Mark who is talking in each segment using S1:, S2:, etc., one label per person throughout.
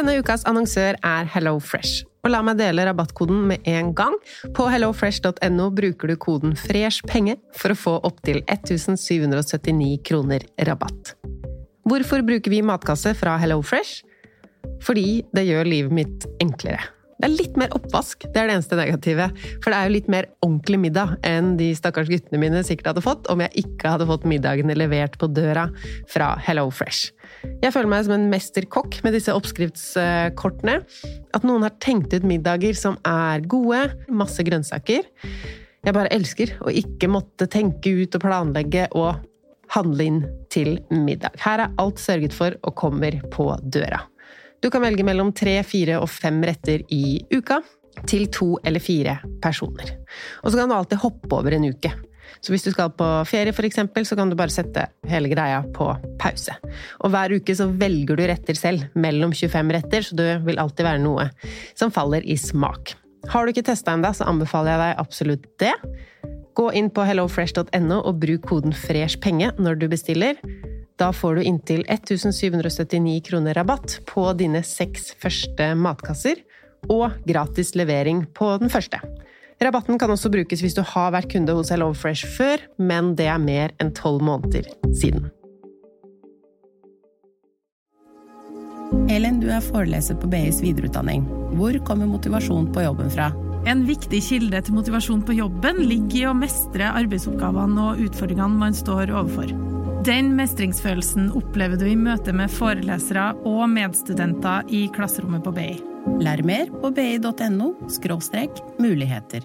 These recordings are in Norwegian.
S1: Denne ukas annonsør er HelloFresh. Og la meg dele rabattkoden med en gang. På hellofresh.no bruker du koden FRESHPENGE for å få opptil 1779 kroner rabatt. Hvorfor bruker vi matkasse fra HelloFresh? Fordi det gjør livet mitt enklere. Det er litt mer oppvask, det er det eneste negative. For det er jo litt mer ordentlig middag enn de stakkars guttene mine sikkert hadde fått om jeg ikke hadde fått middagene levert på døra fra HelloFresh. Jeg føler meg som en mesterkokk med disse oppskriftskortene. At noen har tenkt ut middager som er gode, masse grønnsaker. Jeg bare elsker å ikke måtte tenke ut og planlegge og handle inn til middag. Her er alt sørget for og kommer på døra. Du kan velge mellom tre, fire og fem retter i uka til to eller fire personer. Og så kan du alltid hoppe over en uke. Så hvis du skal på ferie, eksempel, så kan du bare sette hele greia på pause. Og hver uke så velger du retter selv, mellom 25 retter, så det vil alltid være noe som faller i smak. Har du ikke testa ennå, så anbefaler jeg deg absolutt det. Gå inn på hellofresh.no og bruk koden FRESHPENGE når du bestiller. Da får du inntil 1779 kroner rabatt på dine seks første matkasser, og gratis levering på den første. Rabatten kan også brukes hvis du har vært kunde hos HelloFresh før, men det er mer enn tolv måneder siden.
S2: Elin, du er foreleser på BIs videreutdanning. Hvor kommer motivasjon på jobben fra?
S3: En viktig kilde til motivasjon på jobben ligger i å mestre arbeidsoppgavene og utfordringene man står overfor. Den mestringsfølelsen opplever du i møte med forelesere og medstudenter i klasserommet på BI.
S2: Lær mer på bi.no muligheter.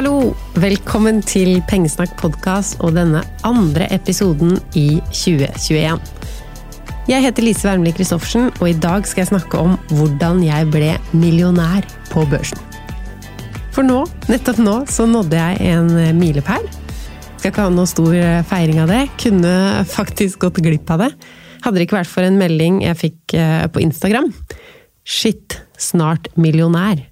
S1: Hallo! Velkommen til Pengesnakk podkast og denne andre episoden i 2021. Jeg heter Lise Wermli Christoffersen, og i dag skal jeg snakke om hvordan jeg ble millionær på børsen. For nå, nettopp nå, så nådde jeg en milepæl. Skal ikke ha noe stor feiring av det. Kunne faktisk gått glipp av det. Hadde det ikke vært for en melding jeg fikk eh, på Instagram. Shit, snart millionær.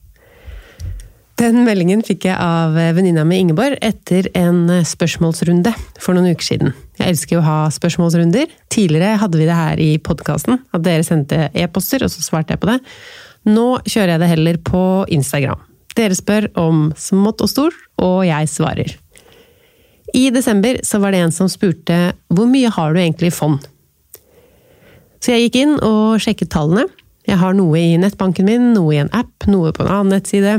S1: Den meldingen fikk jeg av venninna mi Ingeborg etter en spørsmålsrunde for noen uker siden. Jeg elsker jo å ha spørsmålsrunder. Tidligere hadde vi det her i podkasten, at dere sendte e-poster, og så svarte jeg på det. Nå kjører jeg det heller på Instagram. Dere spør om smått og stort, og jeg svarer. I desember så var det en som spurte hvor mye har du egentlig i fond? Så jeg gikk inn og sjekket tallene. Jeg har noe i nettbanken min, noe i en app, noe på en annen nettside.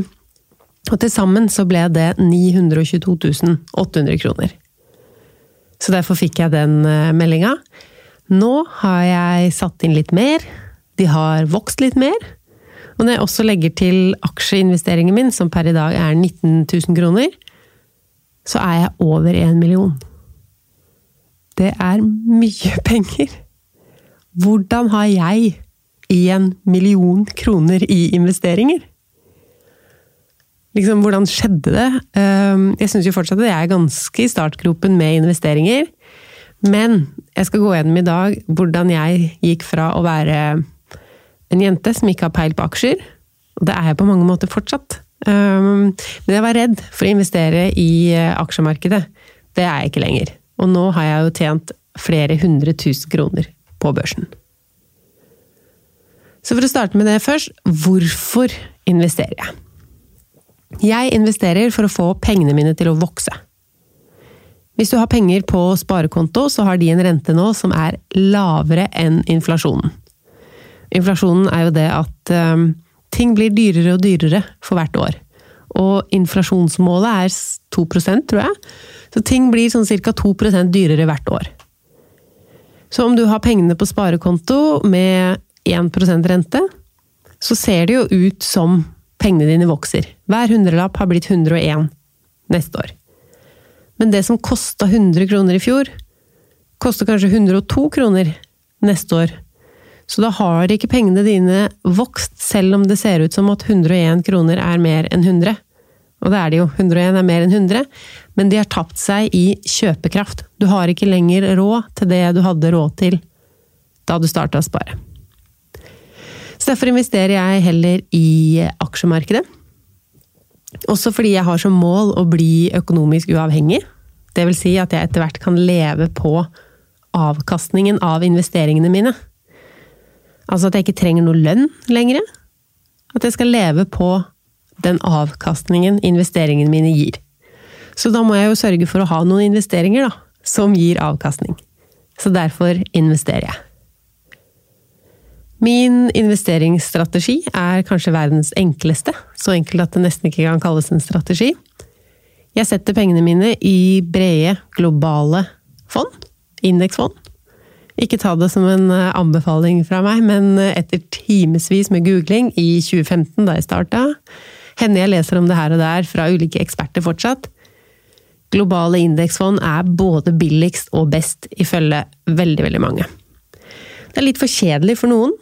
S1: Og til sammen så ble det 922 800 kroner. Så derfor fikk jeg den eh, meldinga. Nå har jeg satt inn litt mer. De har vokst litt mer. Og når jeg også legger til aksjeinvesteringen min, som per i dag er 19 000 kroner, så er jeg over 1 million. Det er mye penger! Hvordan har jeg 1 million kroner i investeringer? Liksom, hvordan skjedde det? Ehm, Jeg syns jo fortsatt at jeg er ganske i startgropen med investeringer. Men jeg skal gå gjennom i dag hvordan jeg gikk fra å være en jente som ikke har peil på aksjer, og det er jeg på mange måter fortsatt. Ehm, Men jeg var redd for å investere i eh, aksjemarkedet. Det er jeg ikke lenger. Og nå har jeg jo tjent flere hundre tusen kroner på børsen. Så for å starte med det først, hvorfor investerer jeg? Jeg investerer for å få pengene mine til å vokse. Hvis du har penger på sparekonto, så har de en rente nå som er lavere enn inflasjonen. Inflasjonen er jo det at um, ting blir dyrere og dyrere for hvert år. Og inflasjonsmålet er 2% tror jeg. Så ting blir sånn ca. 2% dyrere hvert år. Så om du har pengene på sparekonto med 1% rente, så ser det jo ut som pengene dine vokser. Hver hundrelapp har blitt 101 neste år. Men det som kosta 100 kroner i fjor, koster kanskje 102 kroner neste år. Så da har ikke pengene dine vokst, selv om det ser ut som at 101 kroner er mer enn 100. Og det er det jo, 101 er mer enn 100, men de har tapt seg i kjøpekraft. Du har ikke lenger råd til det du hadde råd til da du starta å spare. Så derfor investerer jeg heller i aksjemarkedet. Også fordi jeg har som mål å bli økonomisk uavhengig. Det vil si at jeg etter hvert kan leve på avkastningen av investeringene mine. Altså at jeg ikke trenger noe lønn lenger. At jeg skal leve på den avkastningen investeringene mine gir. Så da må jeg jo sørge for å ha noen investeringer da, som gir avkastning. Så derfor investerer jeg. Min investeringsstrategi er kanskje verdens enkleste, så enkelt at det nesten ikke kan kalles en strategi. Jeg setter pengene mine i brede, globale fond, indeksfond. Ikke ta det som en eh, anbefaling fra meg, men eh, etter timevis med googling i 2015, da jeg starta, hender jeg leser om det her og der fra ulike eksperter fortsatt. Globale indeksfond er både billigst og best, ifølge veldig, veldig mange. Det er litt for kjedelig for noen,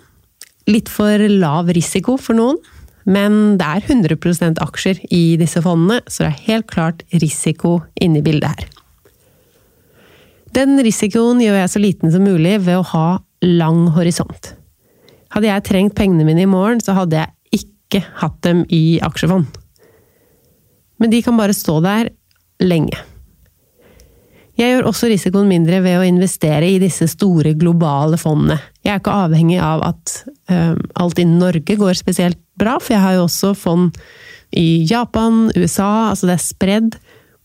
S1: litt for lav risiko for noen, men det er 100% aksjer i disse fondene, så det er helt klart risiko inne i bildet her. Den risikoen gjør jeg så liten som mulig ved å ha lang horisont. Hadde jeg trengt pengene mine i morgen, så hadde jeg ikke hatt dem i aksjefond. Men de kan bare stå der lenge. Jeg gjør også risikoen mindre ved å investere i disse store globale fondene. Jeg er ikke avhengig av at um, alt innen Norge går spesielt bra, for jeg har jo også fond i Japan, USA, altså det er spredd.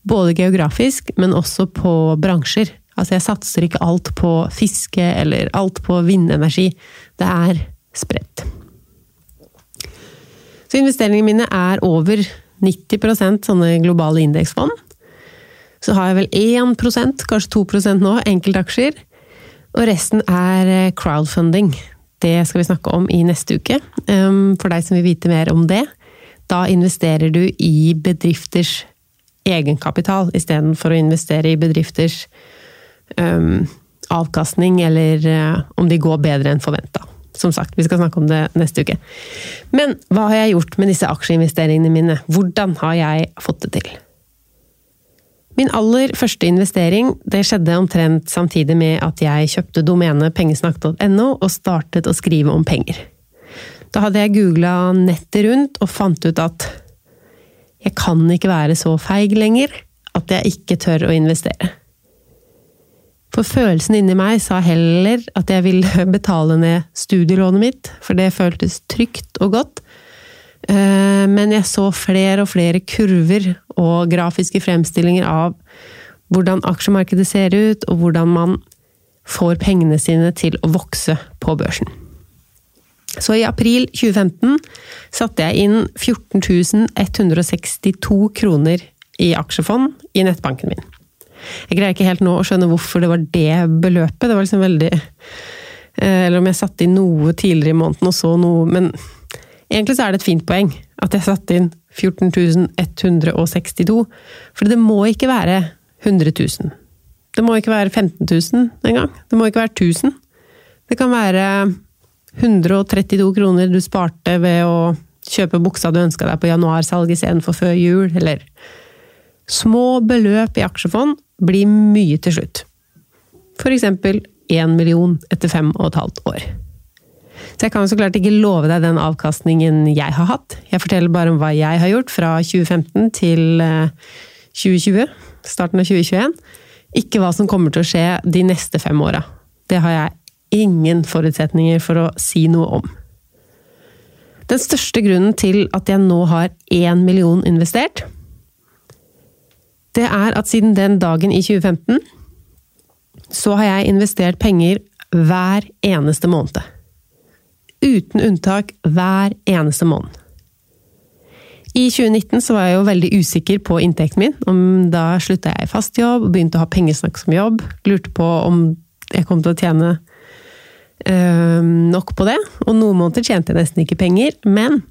S1: Både geografisk, men også på bransjer. Altså jeg satser ikke alt på fiske eller alt på vindenergi. Det er spredt. Så investeringene mine er over 90% sånne globale indeksfond. Så har jeg vel 1% kanskje 2% nå, enkeltaksjer. Og resten er eh, crowdfunding. Det skal vi snakke om i neste uke. Um, for deg som vil vite mer om det. Da investerer du i bedrifters egenkapital istedenfor å investere i bedrifters um, avkastning, eller uh, om de går bedre enn forventa. Som sagt, vi skal snakke om det neste uke. Men hva har jeg gjort med disse aksjeinvesteringene mine? Hvordan har jeg fått det til? Min aller første investering det skjedde omtrent samtidig med at jeg kjøpte domenet pengesnakk.no og startet å skrive om penger. Da hadde jeg googla nettet rundt og fant ut at jeg kan ikke være så feig lenger at jeg ikke tør å investere. For følelsen inni meg sa heller at jeg ville betale ned studielånet mitt, for det føltes trygt og godt, men jeg så flere og flere kurver og grafiske fremstillinger av hvordan aksjemarkedet ser ut, og hvordan man får pengene sine til å vokse på børsen. Så i april 2015 satte jeg inn 14 162 kroner i aksjefond i nettbanken min. Jeg greier ikke helt nå å skjønne hvorfor det var det beløpet. Det var liksom veldig eh, Eller om jeg satte inn noe tidligere i måneden og så noe Men Egentlig så er det et fint poeng at jeg satte inn 14.162, for det må ikke være 100 000. Det må ikke være 15 000 engang. Det må ikke være 1000. Det kan være 132 kroner du sparte ved å kjøpe buksa du ønska deg på januarsalg istedenfor før jul, eller Små beløp i aksjefond blir mye til slutt. For eksempel én million etter fem og et halvt år. Så jeg kan så klart ikke love deg den avkastningen jeg har hatt. Jeg forteller bare om hva jeg har gjort fra 2015 til 2020, eh, starten av 2021. Ikke hva som kommer til å skje de neste fem åra. Det har jeg ingen forutsetninger for å si noe om. Den største grunnen til at jeg nå har én million investert, det er at siden den dagen i 2015 så har jeg investert penger hver eneste måned uten unntak hver eneste måned. I 2019 så var jeg jo veldig usikker på inntekten min. Om da slutta jeg i fast jobb begynte å ha pengesnakk som jobb. Lurte på om jeg kom til å tjene øh, nok på det. Og noen måneder tjente jeg nesten ikke penger. Men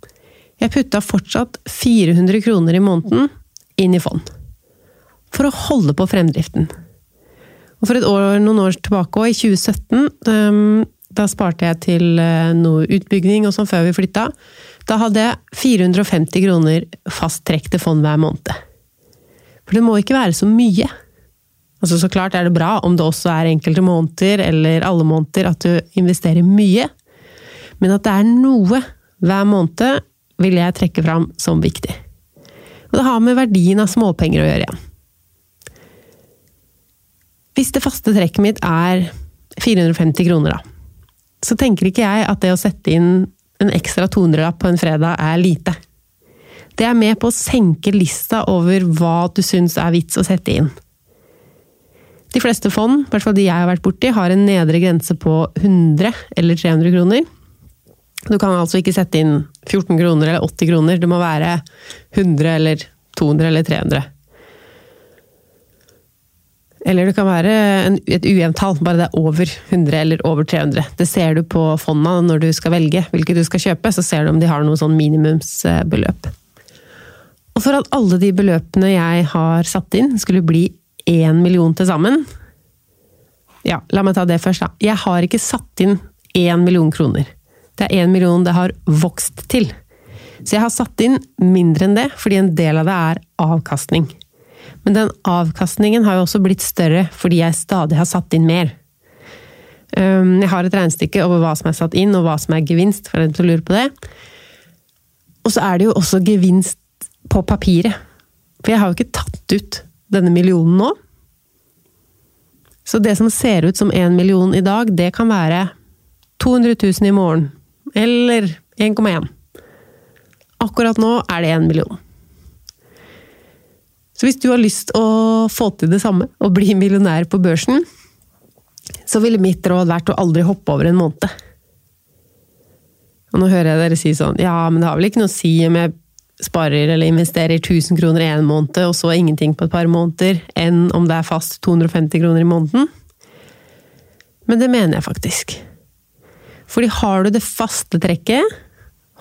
S1: jeg putta fortsatt 400 kroner i måneden inn i fond. for å holde på fremdriften. Og for år, noen år tilbake, i 2017, um, da sparte jeg til uh, noe utbygging og sånn før vi flytta. Da hadde jeg 450 kroner fast til fond hver måned. For det må ikke være så mye. Altså Så klart er det bra om det også er enkelte måneder eller alle måneder at du investerer mye, men at det er noe hver måned, vil jeg trekke fram som viktig. Og det har med verdien av småpenger å gjøre igjen. Hvis det faste trekket mitt er 450 kroner, da, så tenker ikke jeg at det å sette inn en ekstra 200-lapp på en fredag er lite. Det er med på å senke lista over hva du syns er vits å sette inn. De fleste fond, i hvert fall de jeg har vært borti, har en nedre grense på 100 eller 300 kroner. Du kan altså ikke sette inn 14 kroner eller 80 kroner, det må være 100 eller 200 eller 300. Eller det kan være en, et ujevnt tall, bare det er over 100 eller over 300. Det ser du på fonda når du skal velge hvilket du skal kjøpe, så ser du om de har noe sånn minimumsbeløp. Og for at alle de beløpene jeg har satt inn skulle bli én million til sammen Ja, la meg ta det først, da. Jeg har ikke satt inn én million kroner. Det er én million det har vokst til. Så jeg har satt inn mindre enn det, fordi en del av det er avkastning. Men den avkastningen har jo også blitt større fordi jeg stadig har satt inn mer. Jeg har et regnestykke over hva som er satt inn, og hva som er gevinst, for den som lurer på det. Og så er det jo også gevinst på papiret. For jeg har jo ikke tatt ut denne millionen nå. Så det som ser ut som én million i dag, det kan være 200 000 i morgen. Eller 1,1. Akkurat nå er det én million. Så hvis du har lyst å få til det samme, og bli millionær på børsen, så ville mitt råd vært å aldri hoppe over en måned. Og nå hører jeg dere si sånn Ja, men det har vel ikke noe å si om jeg sparer eller investerer 1000 kroner i en måned, og så ingenting på et par måneder, enn om det er fast 250 kroner i måneden? Men det mener jeg faktisk. Fordi har du det faste trekket,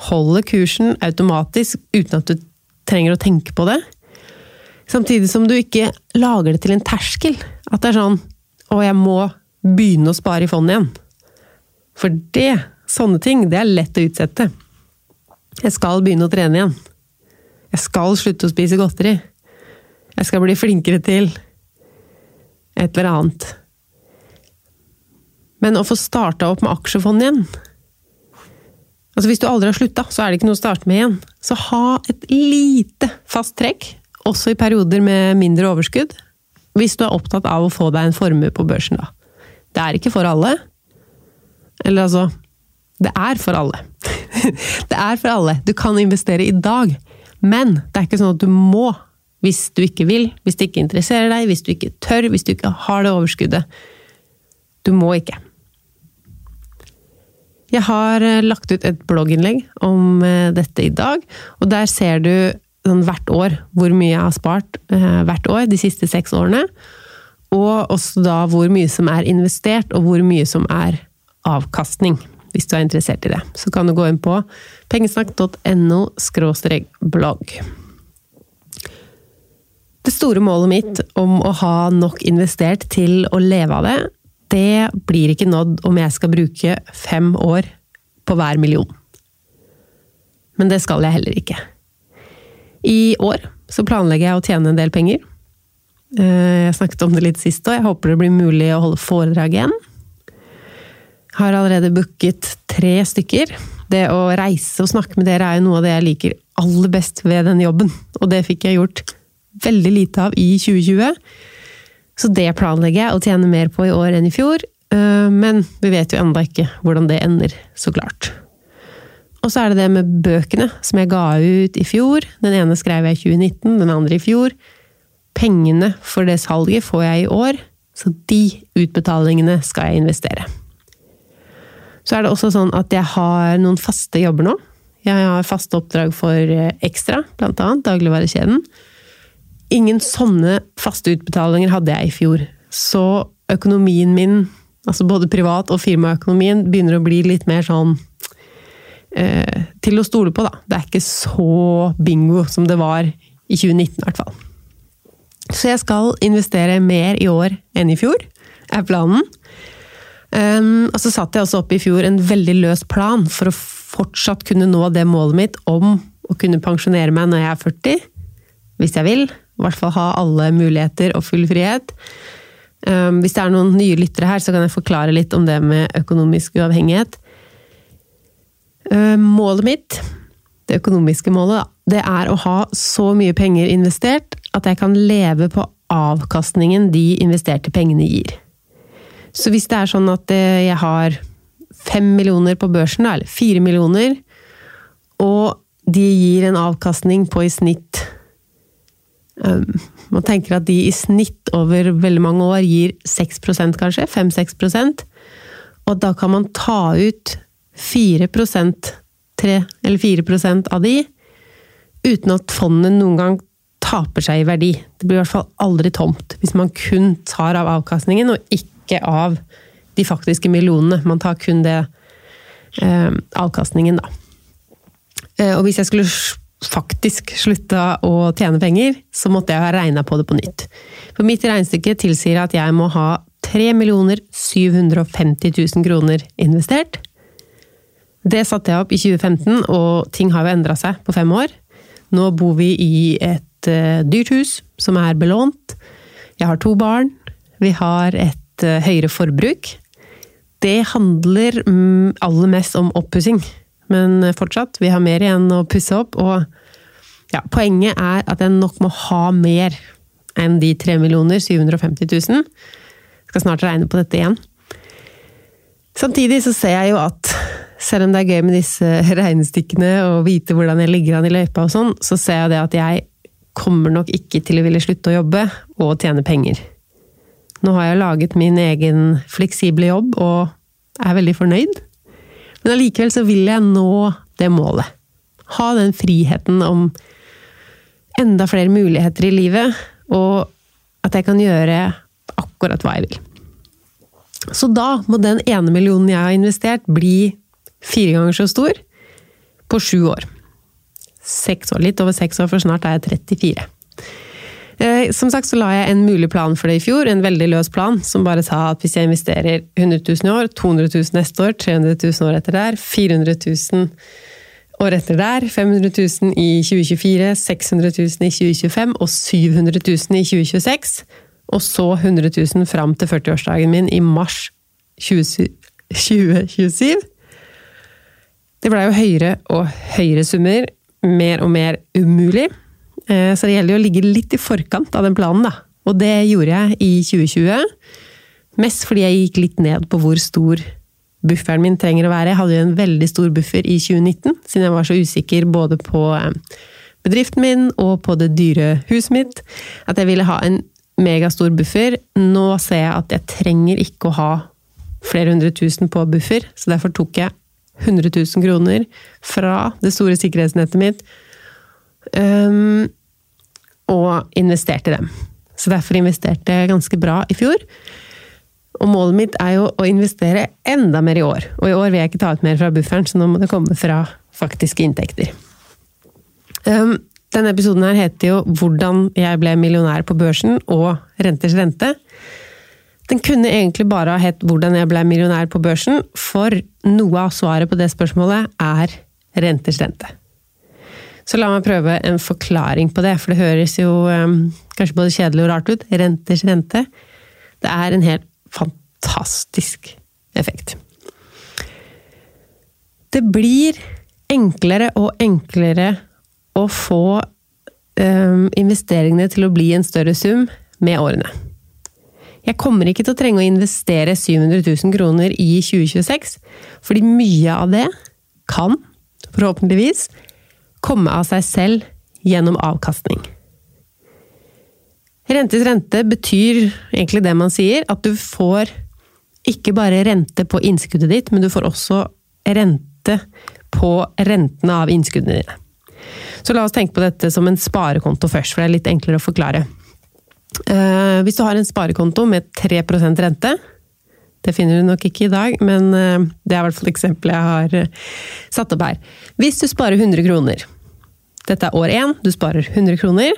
S1: holder kursen automatisk uten at du trenger å tenke på det, Samtidig som du ikke lager det til en terskel. At det er sånn Å, jeg må begynne å spare i fondet igjen. For det, sånne ting, det er lett å utsette. Jeg skal begynne å trene igjen. Jeg skal slutte å spise godteri. Jeg skal bli flinkere til et eller annet. Men å få starta opp med aksjefond igjen Altså Hvis du aldri har slutta, så er det ikke noe å starte med igjen. Så ha et lite fast trekk også i perioder med mindre overskudd. Hvis du er opptatt av å få deg en formue på børsen, da. Det er ikke for alle. Eller altså Det er for alle. det er for alle. Du kan investere i dag, men det er ikke sånn at du må. Hvis du ikke vil, hvis det ikke interesserer deg, hvis du ikke tør, hvis du ikke har det overskuddet. Du må ikke. Jeg har eh, lagt ut et blogginnlegg om eh, dette i dag, og der ser du sånn hvert år hvor mye jeg har spart eh, hvert år de siste seks årene. Og også da hvor mye som er investert, og hvor mye som er avkastning. Hvis du er interessert i det. Så kan du gå inn på pengesnakk.no blogg. Det store målet mitt om å ha nok investert til å leve av det, det blir ikke nådd om jeg skal bruke fem år på hver million. Men det skal jeg heller ikke. I år så planlegger jeg å tjene en del penger. Eh, jeg snakket om det litt sist, og jeg håper det blir mulig å holde foredrag igjen. Jeg har allerede booket tre stykker. Det å reise og snakke med dere er jo noe av det jeg liker aller best ved denne jobben. Og det fikk jeg gjort veldig lite av i 2020. Så det planlegger jeg å tjene mer på i år enn i fjor. Eh, men vi vet jo ennå ikke hvordan det ender, så klart. Og så er det det med bøkene, som jeg ga ut i fjor. Den ene skrev jeg i 2019, den andre i fjor. Pengene for det salget får jeg i år, så de utbetalingene skal jeg investere. Så er det også sånn at jeg har noen faste jobber nå. Jeg har faste oppdrag for eh, Ekstra, blant annet, dagligvarekjeden. Ingen sånne faste utbetalinger hadde jeg i fjor. Så økonomien min, altså både privat og firmaøkonomien, begynner å bli litt mer sånn eh, til å stole på, da. Det er ikke så bingo som det var i 2019, i hvert fall. Så jeg skal investere mer i år enn i fjor, er planen. Um, og så satte jeg også opp i fjor en veldig løs plan for å fortsatt kunne nå det målet mitt om å kunne pensjonere meg når jeg er 40, hvis jeg vil. I hvert fall ha alle muligheter og full frihet. Um, hvis det er noen nye lyttere her, så kan jeg forklare litt om det med økonomisk uavhengighet. Um, målet mitt, det økonomiske målet, det er å ha så mye penger investert at jeg kan leve på avkastningen de investerte pengene gir. Så hvis det er sånn at eh, jeg har fem millioner på børsen, eller fire millioner, og de gir en avkastning på i snitt um, Man tenker at de i snitt over veldig mange år gir 6% kanskje, 5-6% og da kan man ta ut 4% 3 eller 4% av de, uten at fondet noen gang taper seg i verdi. Det blir i hvert fall aldri tomt hvis man kun tar av avkastningen, og ikke av de faktiske millionene. Man tar kun det eh, avkastningen, da. Eh, og hvis jeg skulle faktisk slutta å tjene penger, så måtte jeg ha regna på det på nytt. For mitt regnestykke tilsier at jeg må ha 3 750 000 kroner investert. Det satte jeg opp i 2015, og ting har jo endra seg på fem år. Nå bor vi i et uh, dyrt hus som er belånt. Jeg har to barn. Vi har et uh, høyere forbruk. Det handler um, aller mest om oppussing, men uh, fortsatt, vi har mer igjen å pusse opp. Og ja, poenget er at jeg nok må ha mer enn de 3 750 000. Jeg skal snart regne på dette igjen. Samtidig så ser jeg jo at selv om det er gøy med disse regnestykkene og vite hvordan jeg ligger an i løypa og sånn, så ser jeg det at jeg kommer nok ikke til å ville slutte å jobbe og tjene penger. Nå har jeg laget min egen fleksible jobb og er veldig fornøyd. Men allikevel så vil jeg nå det målet. Ha den friheten om enda flere muligheter i livet, og at jeg kan gjøre akkurat hva jeg vil. Så da må den ene millionen jeg har investert, bli fire ganger så stor på sju år. Seks år, Litt over seks år, for snart er jeg 34. Eh, som sagt så la jeg en mulig plan for det i fjor, en veldig løs plan, som bare sa at hvis jeg investerer 100 000 i år, 200 000 neste år, 300 000 år etter der, 400 000 år etter der, 500 000 i 2024, 600 000 i 2025 og 700 000 i 2026, og så 100 000 fram til 40-årsdagen min i mars 2027. Det blei jo høyere og høyere summer, mer og mer umulig. Eh, så det gjelder jo å ligge litt i forkant av den planen, da. Og det gjorde jeg i 2020. Mest fordi jeg gikk litt ned på hvor stor bufferen min trenger å være. Jeg hadde jo en veldig stor buffer i 2019, siden jeg var så usikker både på eh, bedriften min og på det dyre huset mitt, at jeg ville ha en megastor buffer. Nå ser jeg at jeg trenger ikke å ha flere hundre tusen på buffer, så derfor tok jeg 100 000 kroner fra det store sikkerhetsnettet mitt um, og investerte dem. Så derfor investerte jeg ganske bra i fjor. Og målet mitt er jo å investere enda mer i år. Og i år vil jeg ikke ta ut mer fra bufferen, så nå må det komme fra faktiske inntekter. Um, denne episoden her heter jo 'Hvordan jeg ble millionær på børsen' og 'Renters rente'. Den kunne egentlig bare ha hett 'Hvordan jeg ble millionær på børsen', for noe av svaret på det spørsmålet er renters rente. Så la meg prøve en forklaring på det, for det høres jo um, kanskje både kjedelig og rart ut. Renters rente. Det er en helt fantastisk effekt. Det blir enklere og enklere å få um, investeringene til å bli en større sum med årene. Jeg kommer ikke til å trenge å investere 700 000 kroner i 2026, fordi mye av det kan, forhåpentligvis, komme av seg selv gjennom avkastning. Rentes rente betyr egentlig det man sier, at du får ikke bare rente på innskuddet ditt, men du får også rente på rentene av innskuddene dine. Så la oss tenke på dette som en sparekonto først, for det er litt enklere å forklare. Uh, hvis du har en sparekonto med 3% rente Det finner du nok ikke i dag, men uh, det er i hvert fall eksempelet jeg har uh, satt opp her. Hvis du sparer 100 kroner Dette er år én, du sparer 100 kroner.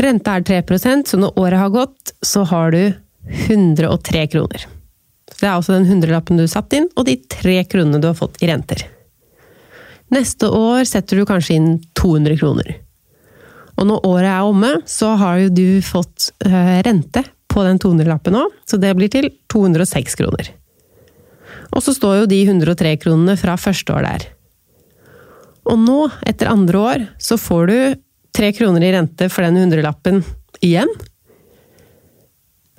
S1: Renta er 3% så når året har gått, så har du 103 kroner. Det er altså den hundrelappen du satt inn, og de tre kronene du har fått i renter. Neste år setter du kanskje inn 200 kroner. Og når året er omme, så har jo du fått eh, rente på den 200-lappen òg, så det blir til 206 kroner. Og så står jo de 103 kronene fra første år der. Og nå, etter andre år, så får du tre kroner i rente for den 100-lappen igjen.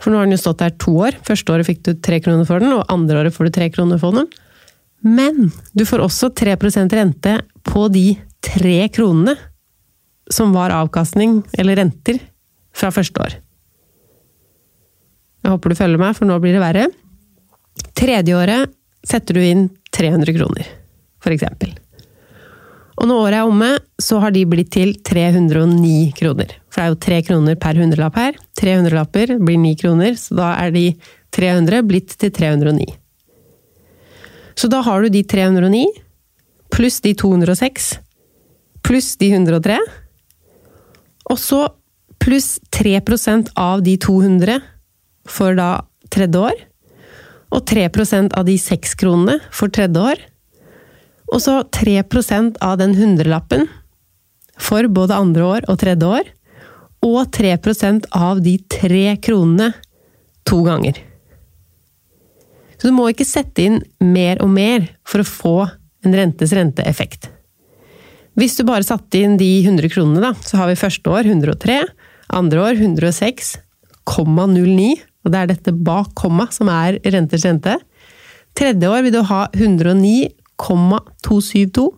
S1: For nå har den jo stått der to år. Første året fikk du tre kroner for den, og andre året får du tre kroner for den. Men du får også 3% rente på de tre kronene som var avkastning, eller renter, fra første år. Jeg håper du følger meg, for nå blir det verre. Tredje året setter du inn 300 kroner, for eksempel. Og når året er omme, så har de blitt til 309 kroner. For det er jo tre kroner per hundrelapp her. 300 lapper blir 9 kroner, så da er de 300 blitt til 309. Så da har du de 309 pluss de 206 pluss de 103. Og så pluss 3% av de 200 for da tredje år. Og 3% av de 6 kronene for tredje år. Og så 3% av den hundrelappen for både andre år og tredje år. Og 3% av de tre kronene to ganger. Så du må ikke sette inn mer og mer for å få en rentes renteeffekt. Hvis du bare satte inn de 100 kronene, da, så har vi første år 103, andre år 106,09, og det er dette bak komma som er renters rente. Tredje år vil du ha 109,272.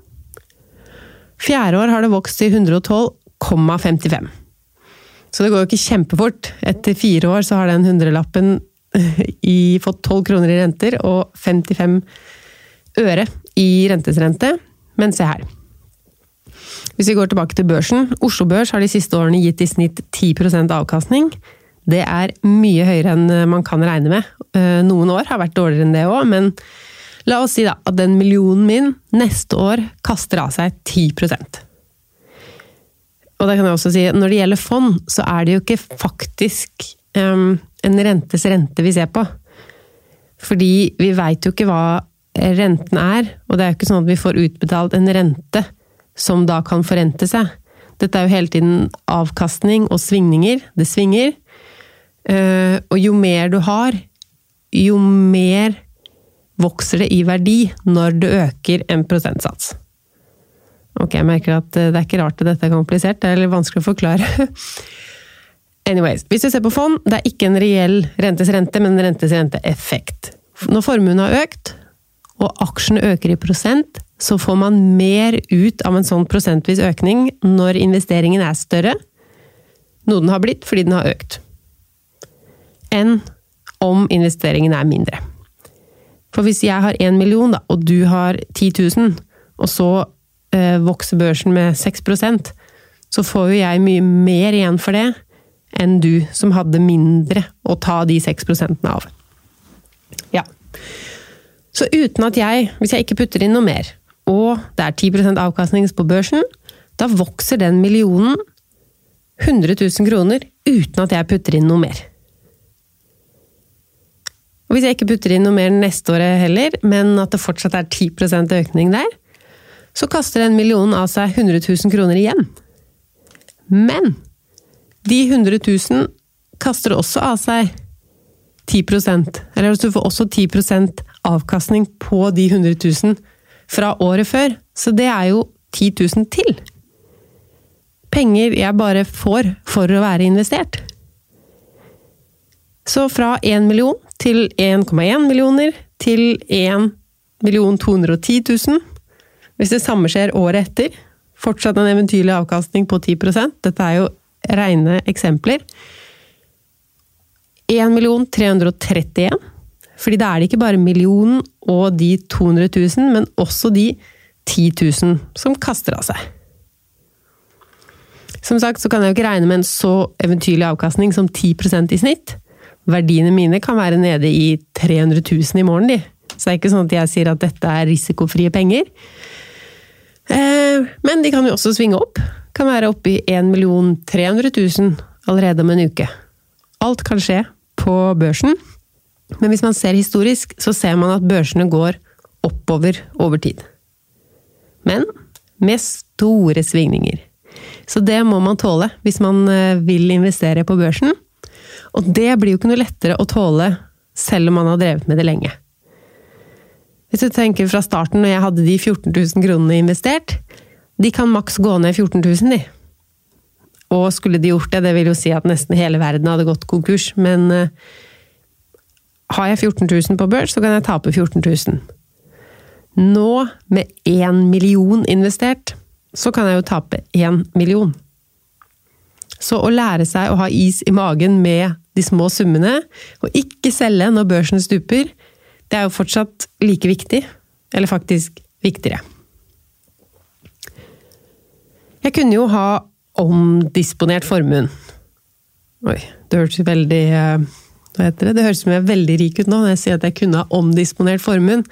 S1: Fjerde år har det vokst til 112,55. Så det går jo ikke kjempefort. Etter fire år så har den hundrelappen i, fått 12 kroner i renter og 55 øre i rentesrente. Men se her. Hvis vi går tilbake til børsen. Oslo Børs har de siste årene gitt i snitt 10% avkastning. Det er mye høyere enn man kan regne med. Eh, noen år har vært dårligere enn det òg, men la oss si da at den millionen min neste år kaster av seg 10% Og da kan jeg også si, når det gjelder fond, så er det jo ikke faktisk um, en rentes rente vi ser på. Fordi vi veit jo ikke hva renten er, og det er jo ikke sånn at vi får utbetalt en rente som da kan forrente seg. Dette er jo hele tiden avkastning og svingninger. Det svinger. Eh, og jo mer du har, jo mer vokser det i verdi når du øker en prosentsats. Ok, jeg merker at eh, det er ikke rart at dette er komplisert, det er litt vanskelig å forklare. Anyways, hvis du ser på fond, det er ikke en reell rentes rente, men en rentes renteeffekt. Når formuen har økt, og aksjene øker i prosent, så får man mer ut av en sånn prosentvis økning når investeringen er større, noe den har blitt fordi den har økt, enn om investeringen er mindre. For hvis jeg har én million, da, og du har 10 000, og så eh, vokser børsen med 6% så får jo jeg mye mer igjen for det enn du som hadde mindre å ta de 6 av. Ja. Så uten at jeg, hvis jeg ikke putter inn noe mer, og det er 10% avkastning på børsen, da vokser den millionen 100 000 kroner uten at jeg putter inn noe mer. Og hvis jeg ikke putter inn noe mer neste året heller, men at det fortsatt er 10% økning der, så kaster den millionen av seg 100 000 kroner igjen. Men de 100 000 kaster også av seg 10% Eller du får også 10% avkastning på de 100 000 fra året før. Så det er jo 10 000 til. Penger jeg bare får for å være investert. Så fra 1 million til 1,1 millioner til 1 million 210 000. Hvis det samme skjer året etter, fortsatt en eventyrlig avkastning på 10% Dette er jo rene eksempler. 1 million 331 fordi da er det ikke bare millionen og de 200 000, men også de 10 000 som kaster av seg. Som sagt så kan jeg jo ikke regne med en så eventyrlig avkastning som 10% i snitt. Verdiene mine kan være nede i 300 000 i morgen, de. Så det er ikke sånn at jeg sier at dette er risikofrie penger. Eh, men de kan jo også svinge opp. Kan være oppe i 1 300 000 allerede om en uke. Alt kan skje på børsen, men hvis man ser historisk, så ser man at børsene går oppover over tid. Men med store svingninger. Så det må man tåle hvis man eh, vil investere på børsen. Og det blir jo ikke noe lettere å tåle selv om man har drevet med det lenge. Hvis du tenker fra starten, når jeg hadde de 14 000 kronene investert, de kan maks gå ned 14 000, de. Og skulle de gjort det, det vil jo si at nesten hele verden hadde gått konkurs, men uh, har jeg 14 000 på børs, så kan jeg tape 14 000. Nå, med én million investert, så kan jeg jo tape én million. Så å lære seg å ha is i magen med de små summene, og ikke selge når børsen stuper, det er jo fortsatt like viktig, eller faktisk viktigere. Jeg kunne jo ha omdisponert formuen. Oi, det hørtes veldig eh, Hva heter det? Det høres som jeg er veldig rik ut nå når jeg sier at jeg kunne ha omdisponert formuen.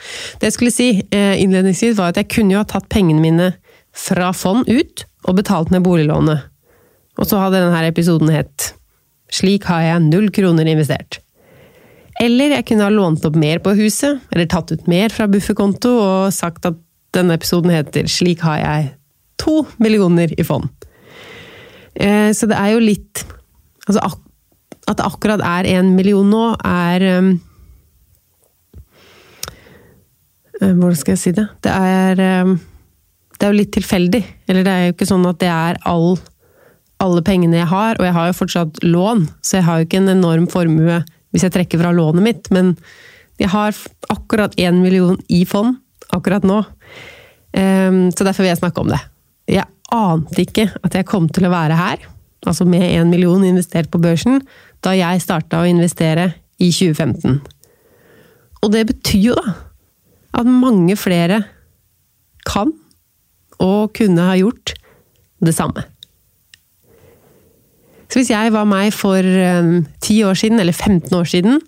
S1: Det jeg skulle si eh, innledningsvis, var at jeg kunne jo ha tatt pengene mine fra fond ut og betalt ned boliglånet. Og så hadde denne episoden hett Slik har jeg null kroner investert. Eller jeg kunne ha lånt opp mer på huset, eller tatt ut mer fra bufferkonto og sagt at denne episoden heter Slik har jeg to millioner i fond. Eh, så det er jo litt Altså at det akkurat er én million nå, er um, Hvordan skal jeg si det? Det er um, Det er jo litt tilfeldig. Eller det er jo ikke sånn at det er all, alle pengene jeg har, og jeg har jo fortsatt lån, så jeg har jo ikke en enorm formue hvis jeg trekker fra lånet mitt, men jeg har akkurat én million i fond akkurat nå. Um, så derfor vil jeg snakke om det. Jeg ante ikke at jeg kom til å være her, altså med én million investert på børsen, da jeg starta å investere i 2015. Og det betyr jo da at mange flere kan og kunne ha gjort det samme. Så hvis jeg var meg for ti um, år siden, eller 15 år siden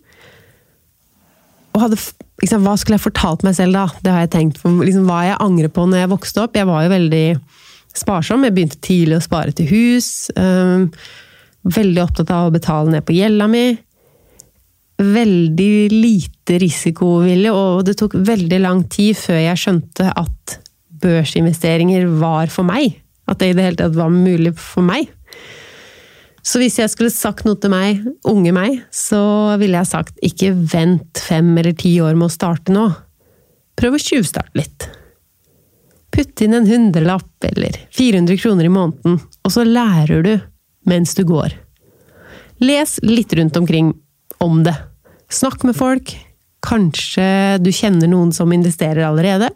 S1: og hadde, liksom, Hva skulle jeg fortalt meg selv da? Det har jeg tenkt. Liksom, hva jeg angrer på når jeg vokste opp. Jeg var jo veldig sparsom. Jeg begynte tidlig å spare til hus. Um, veldig opptatt av å betale ned på gjelda mi. Veldig lite risikovillig, og det tok veldig lang tid før jeg skjønte at børsinvesteringer var for meg. At det i det hele tatt var mulig for meg. Så hvis jeg skulle sagt noe til meg, unge meg, så ville jeg sagt ikke vent fem eller ti år med å starte nå. Prøv å tjuvstarte litt. Putt inn en hundrelapp eller 400 kroner i måneden, og så lærer du mens du går. Les litt rundt omkring om det. Snakk med folk. Kanskje du kjenner noen som investerer allerede.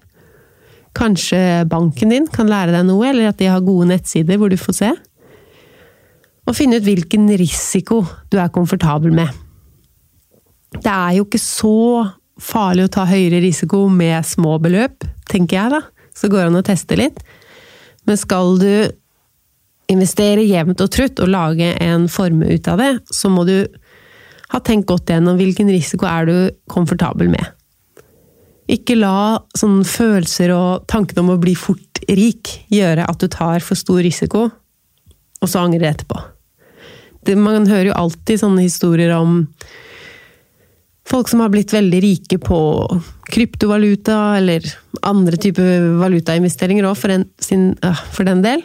S1: Kanskje banken din kan lære deg noe, eller at de har gode nettsider hvor du får se og finne ut hvilken risiko du er komfortabel med. Det er jo ikke så farlig å ta høyere risiko med små beløp, tenker jeg da. Så går det an å teste litt. Men skal du investere jevnt og trutt og lage en formue ut av det, så må du ha tenkt godt gjennom hvilken risiko er du komfortabel med. Ikke la sånne følelser og tankene om å bli fort rik gjøre at du tar for stor risiko, og så angrer etterpå. Det, man hører jo alltid sånne historier om folk som har blitt veldig rike på kryptovaluta, eller andre typer valutainvesteringer òg, for, øh, for, den del.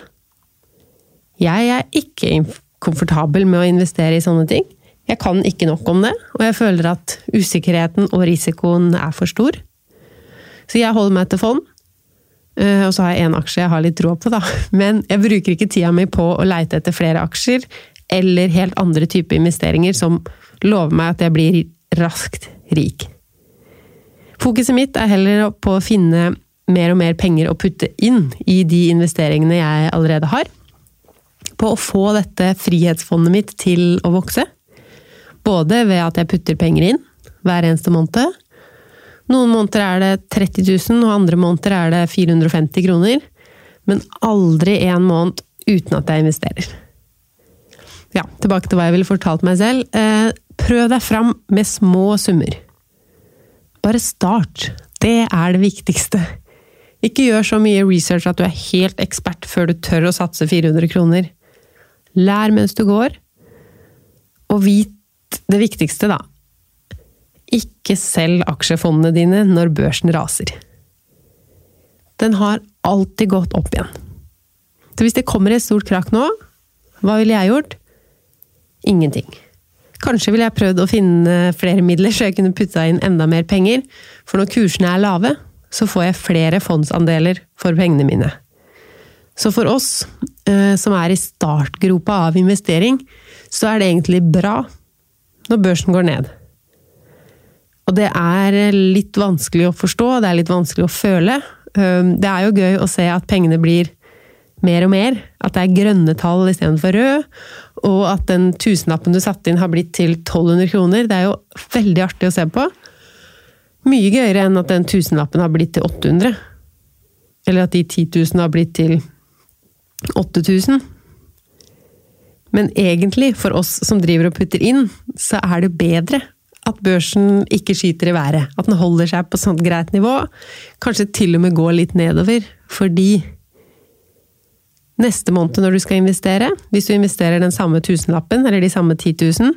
S1: Jeg er ikke komfortabel med å investere i sånne ting. Jeg kan ikke nok om det, og jeg føler at usikkerheten og risikoen er for stor. Så jeg holder meg til fond. Eh, og så har jeg én aksje jeg har litt råd på, da. Men jeg bruker ikke tida mi på å leite etter flere aksjer eller helt andre typer investeringer som lover meg at jeg blir raskt rik. Fokuset mitt er heller på å finne mer og mer penger å putte inn i de investeringene jeg allerede har. På å få dette frihetsfondet mitt til å vokse. Både ved at jeg putter penger inn hver eneste måned, noen måneder er det 30 000, og andre måneder er det 450 kroner. Men aldri en måned uten at jeg investerer. Ja, tilbake til hva jeg ville fortalt meg selv. Eh, prøv deg fram med små summer. Bare start. Det er det viktigste. Ikke gjør så mye research at du er helt ekspert før du tør å satse 400 kroner. Lær mens du går, og vit det viktigste, da. Ikke selg aksjefondene dine når børsen raser. Den har alltid gått opp igjen. Så hvis det kommer et stort krakk nå, hva ville jeg gjort? Ingenting. Kanskje ville jeg prøvd å finne flere midler så jeg kunne putta inn enda mer penger, for når kursene er lave, så får jeg flere fondsandeler for pengene mine. Så for oss eh, som er i startgropa av investering, så er det egentlig bra når børsen går ned. Og det er litt vanskelig å forstå, det er litt vanskelig å føle. Eh, det er jo gøy å se at pengene blir mer og mer. At det er grønne tall istedenfor rød. Og at den tusenlappen du satte inn har blitt til 1200 kroner. Det er jo veldig artig å se på. Mye gøyere enn at den tusenlappen har blitt til 800. Eller at de 10 000 har blitt til 8000. Men egentlig, for oss som driver og putter inn, så er det bedre at børsen ikke skyter i været. At den holder seg på sånt greit nivå. Kanskje til og med går litt nedover. Fordi neste måned når du skal investere, hvis du investerer den samme tusenlappen, eller de samme 10 000,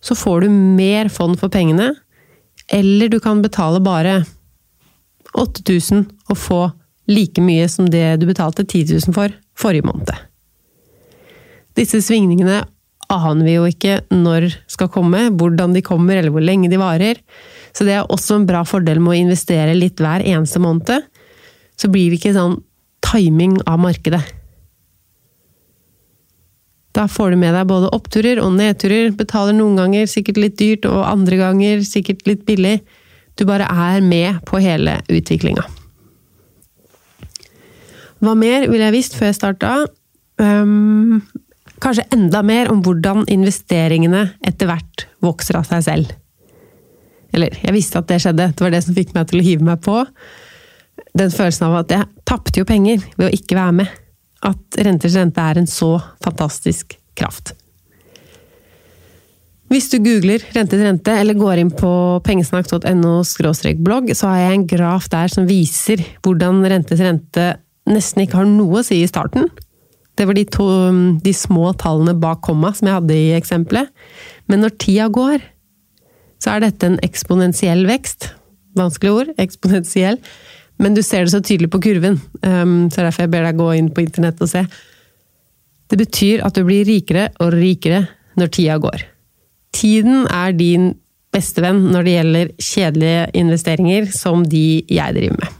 S1: så får du mer fond for pengene. Eller du kan betale bare 8000 og få like mye som det du betalte 10 000 for forrige måned. Disse svingningene aner vi jo ikke når skal komme, hvordan de kommer eller hvor lenge de varer. Så det er også en bra fordel med å investere litt hver eneste måned. Så blir det ikke sånn timing av markedet. Da får du med deg både oppturer og nedturer, betaler noen ganger sikkert litt dyrt, og andre ganger sikkert litt billig. Du bare er med på hele utviklinga. Hva mer ville jeg visst før jeg starta? Um, kanskje enda mer om hvordan investeringene etter hvert vokser av seg selv. Eller, jeg visste at det skjedde, det var det som fikk meg til å hive meg på. Den følelsen av at jeg tapte jo penger ved å ikke være med at renters rente er en så fantastisk kraft. Hvis du googler rentes rente, eller går inn på pengesnakk.no blogg, så har jeg en graf der som viser hvordan rentes rente nesten ikke har noe å si i starten. Det var de, to, de små tallene bak komma som jeg hadde i eksempelet. Men når tida går, så er dette en eksponentiell vekst. Vanskelig ord. Eksponentiell. Men du ser det så tydelig på kurven, um, så derfor jeg ber deg gå inn på internett og se. Det betyr at du blir rikere og rikere når tida går. Tiden er din bestevenn når det gjelder kjedelige investeringer som de jeg driver med.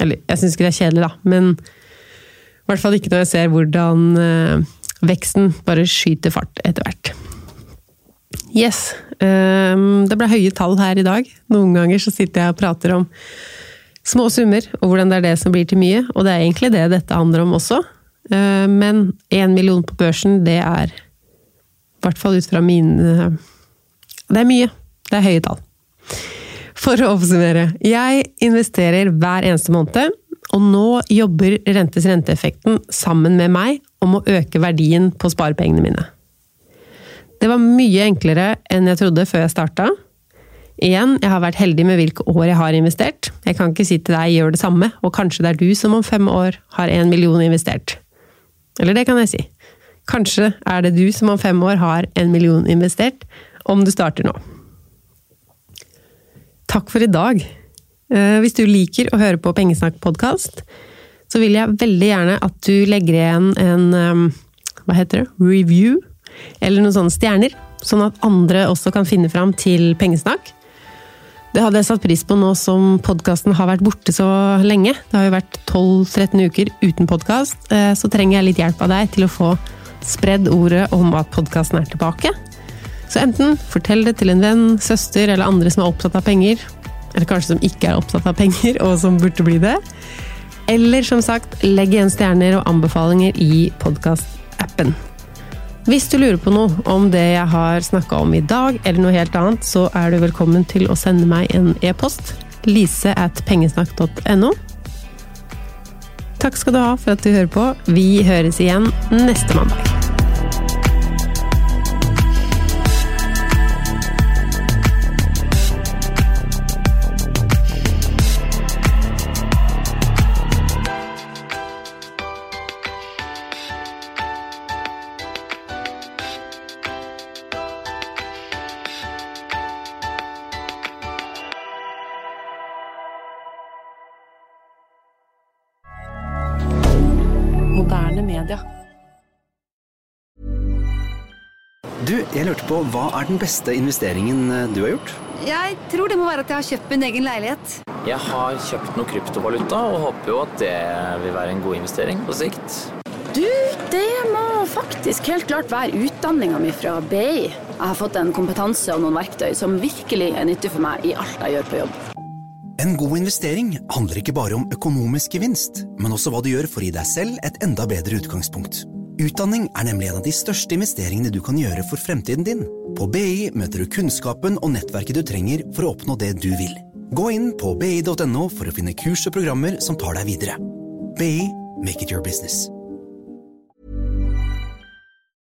S1: Eller, jeg syns ikke det er kjedelig, da, men i hvert fall ikke når jeg ser hvordan uh, veksten bare skyter fart etter hvert. Yes. Um, det ble høye tall her i dag. Noen ganger så sitter jeg og prater om små summer, og hvordan det er det som blir til mye. Og det er egentlig det dette handler om også. Eh, men én million på børsen, det er i hvert fall ut fra mine Det er mye. Det er høye tall. For å oppsummere. Jeg investerer hver eneste måned, og nå jobber rentes renteeffekten sammen med meg om å øke verdien på sparepengene mine. Det var mye enklere enn jeg trodde før jeg starta. Igjen, jeg har vært heldig med hvilke år jeg har investert. Jeg kan ikke si til deg gjør det samme, og kanskje det er du som om fem år har en million investert. Eller det kan jeg si. Kanskje er det du som om fem år har en million investert, om du starter nå. Takk for i dag. Eh, hvis du liker å høre på Pengesnakk-podkast, så vil jeg veldig gjerne at du legger igjen en eh, hva heter det, review, eller noen sånne stjerner, sånn at andre også kan finne fram til Pengesnakk. Det hadde jeg satt pris på nå som podkasten har vært borte så lenge. Det har jo vært 12-13 uker uten podkast. Eh, så trenger jeg litt hjelp av deg til å få spredd ordet om at podkasten er tilbake. Så enten fortell det til en venn, søster eller andre som er opptatt av penger. Eller kanskje som ikke er opptatt av penger, og som burde bli det. Eller som sagt, legg igjen stjerner og anbefalinger i podkastappen. Hvis du lurer på noe om det jeg har snakka om i dag, eller noe helt annet, så er du velkommen til å sende meg en e-post. Lise at pengesnakk.no. Takk skal du ha for at du hører på. Vi høres igjen neste mandag.
S4: Jeg lurte på, Hva er den beste investeringen eh, du har gjort?
S5: Jeg tror det må være at jeg har kjøpt min egen leilighet.
S6: Jeg har kjøpt noe kryptovaluta og håper jo at det vil være en god investering på sikt.
S7: Du, det må faktisk helt klart være utdanninga mi fra BI. Jeg har fått en kompetanse og noen verktøy som virkelig er nyttig for meg i alt jeg gjør på jobb.
S4: En god investering handler ikke bare om økonomisk gevinst, men også hva du gjør for å gi deg selv et enda bedre utgangspunkt. Utdanning er nemlig en av de største investeringene du kan gjøre for fremtiden din. På BI møter du kunnskapen og nettverket du trenger for å oppnå det du vil. Gå inn på bi.no for å finne kurs og programmer som tar deg videre. BI make it your business.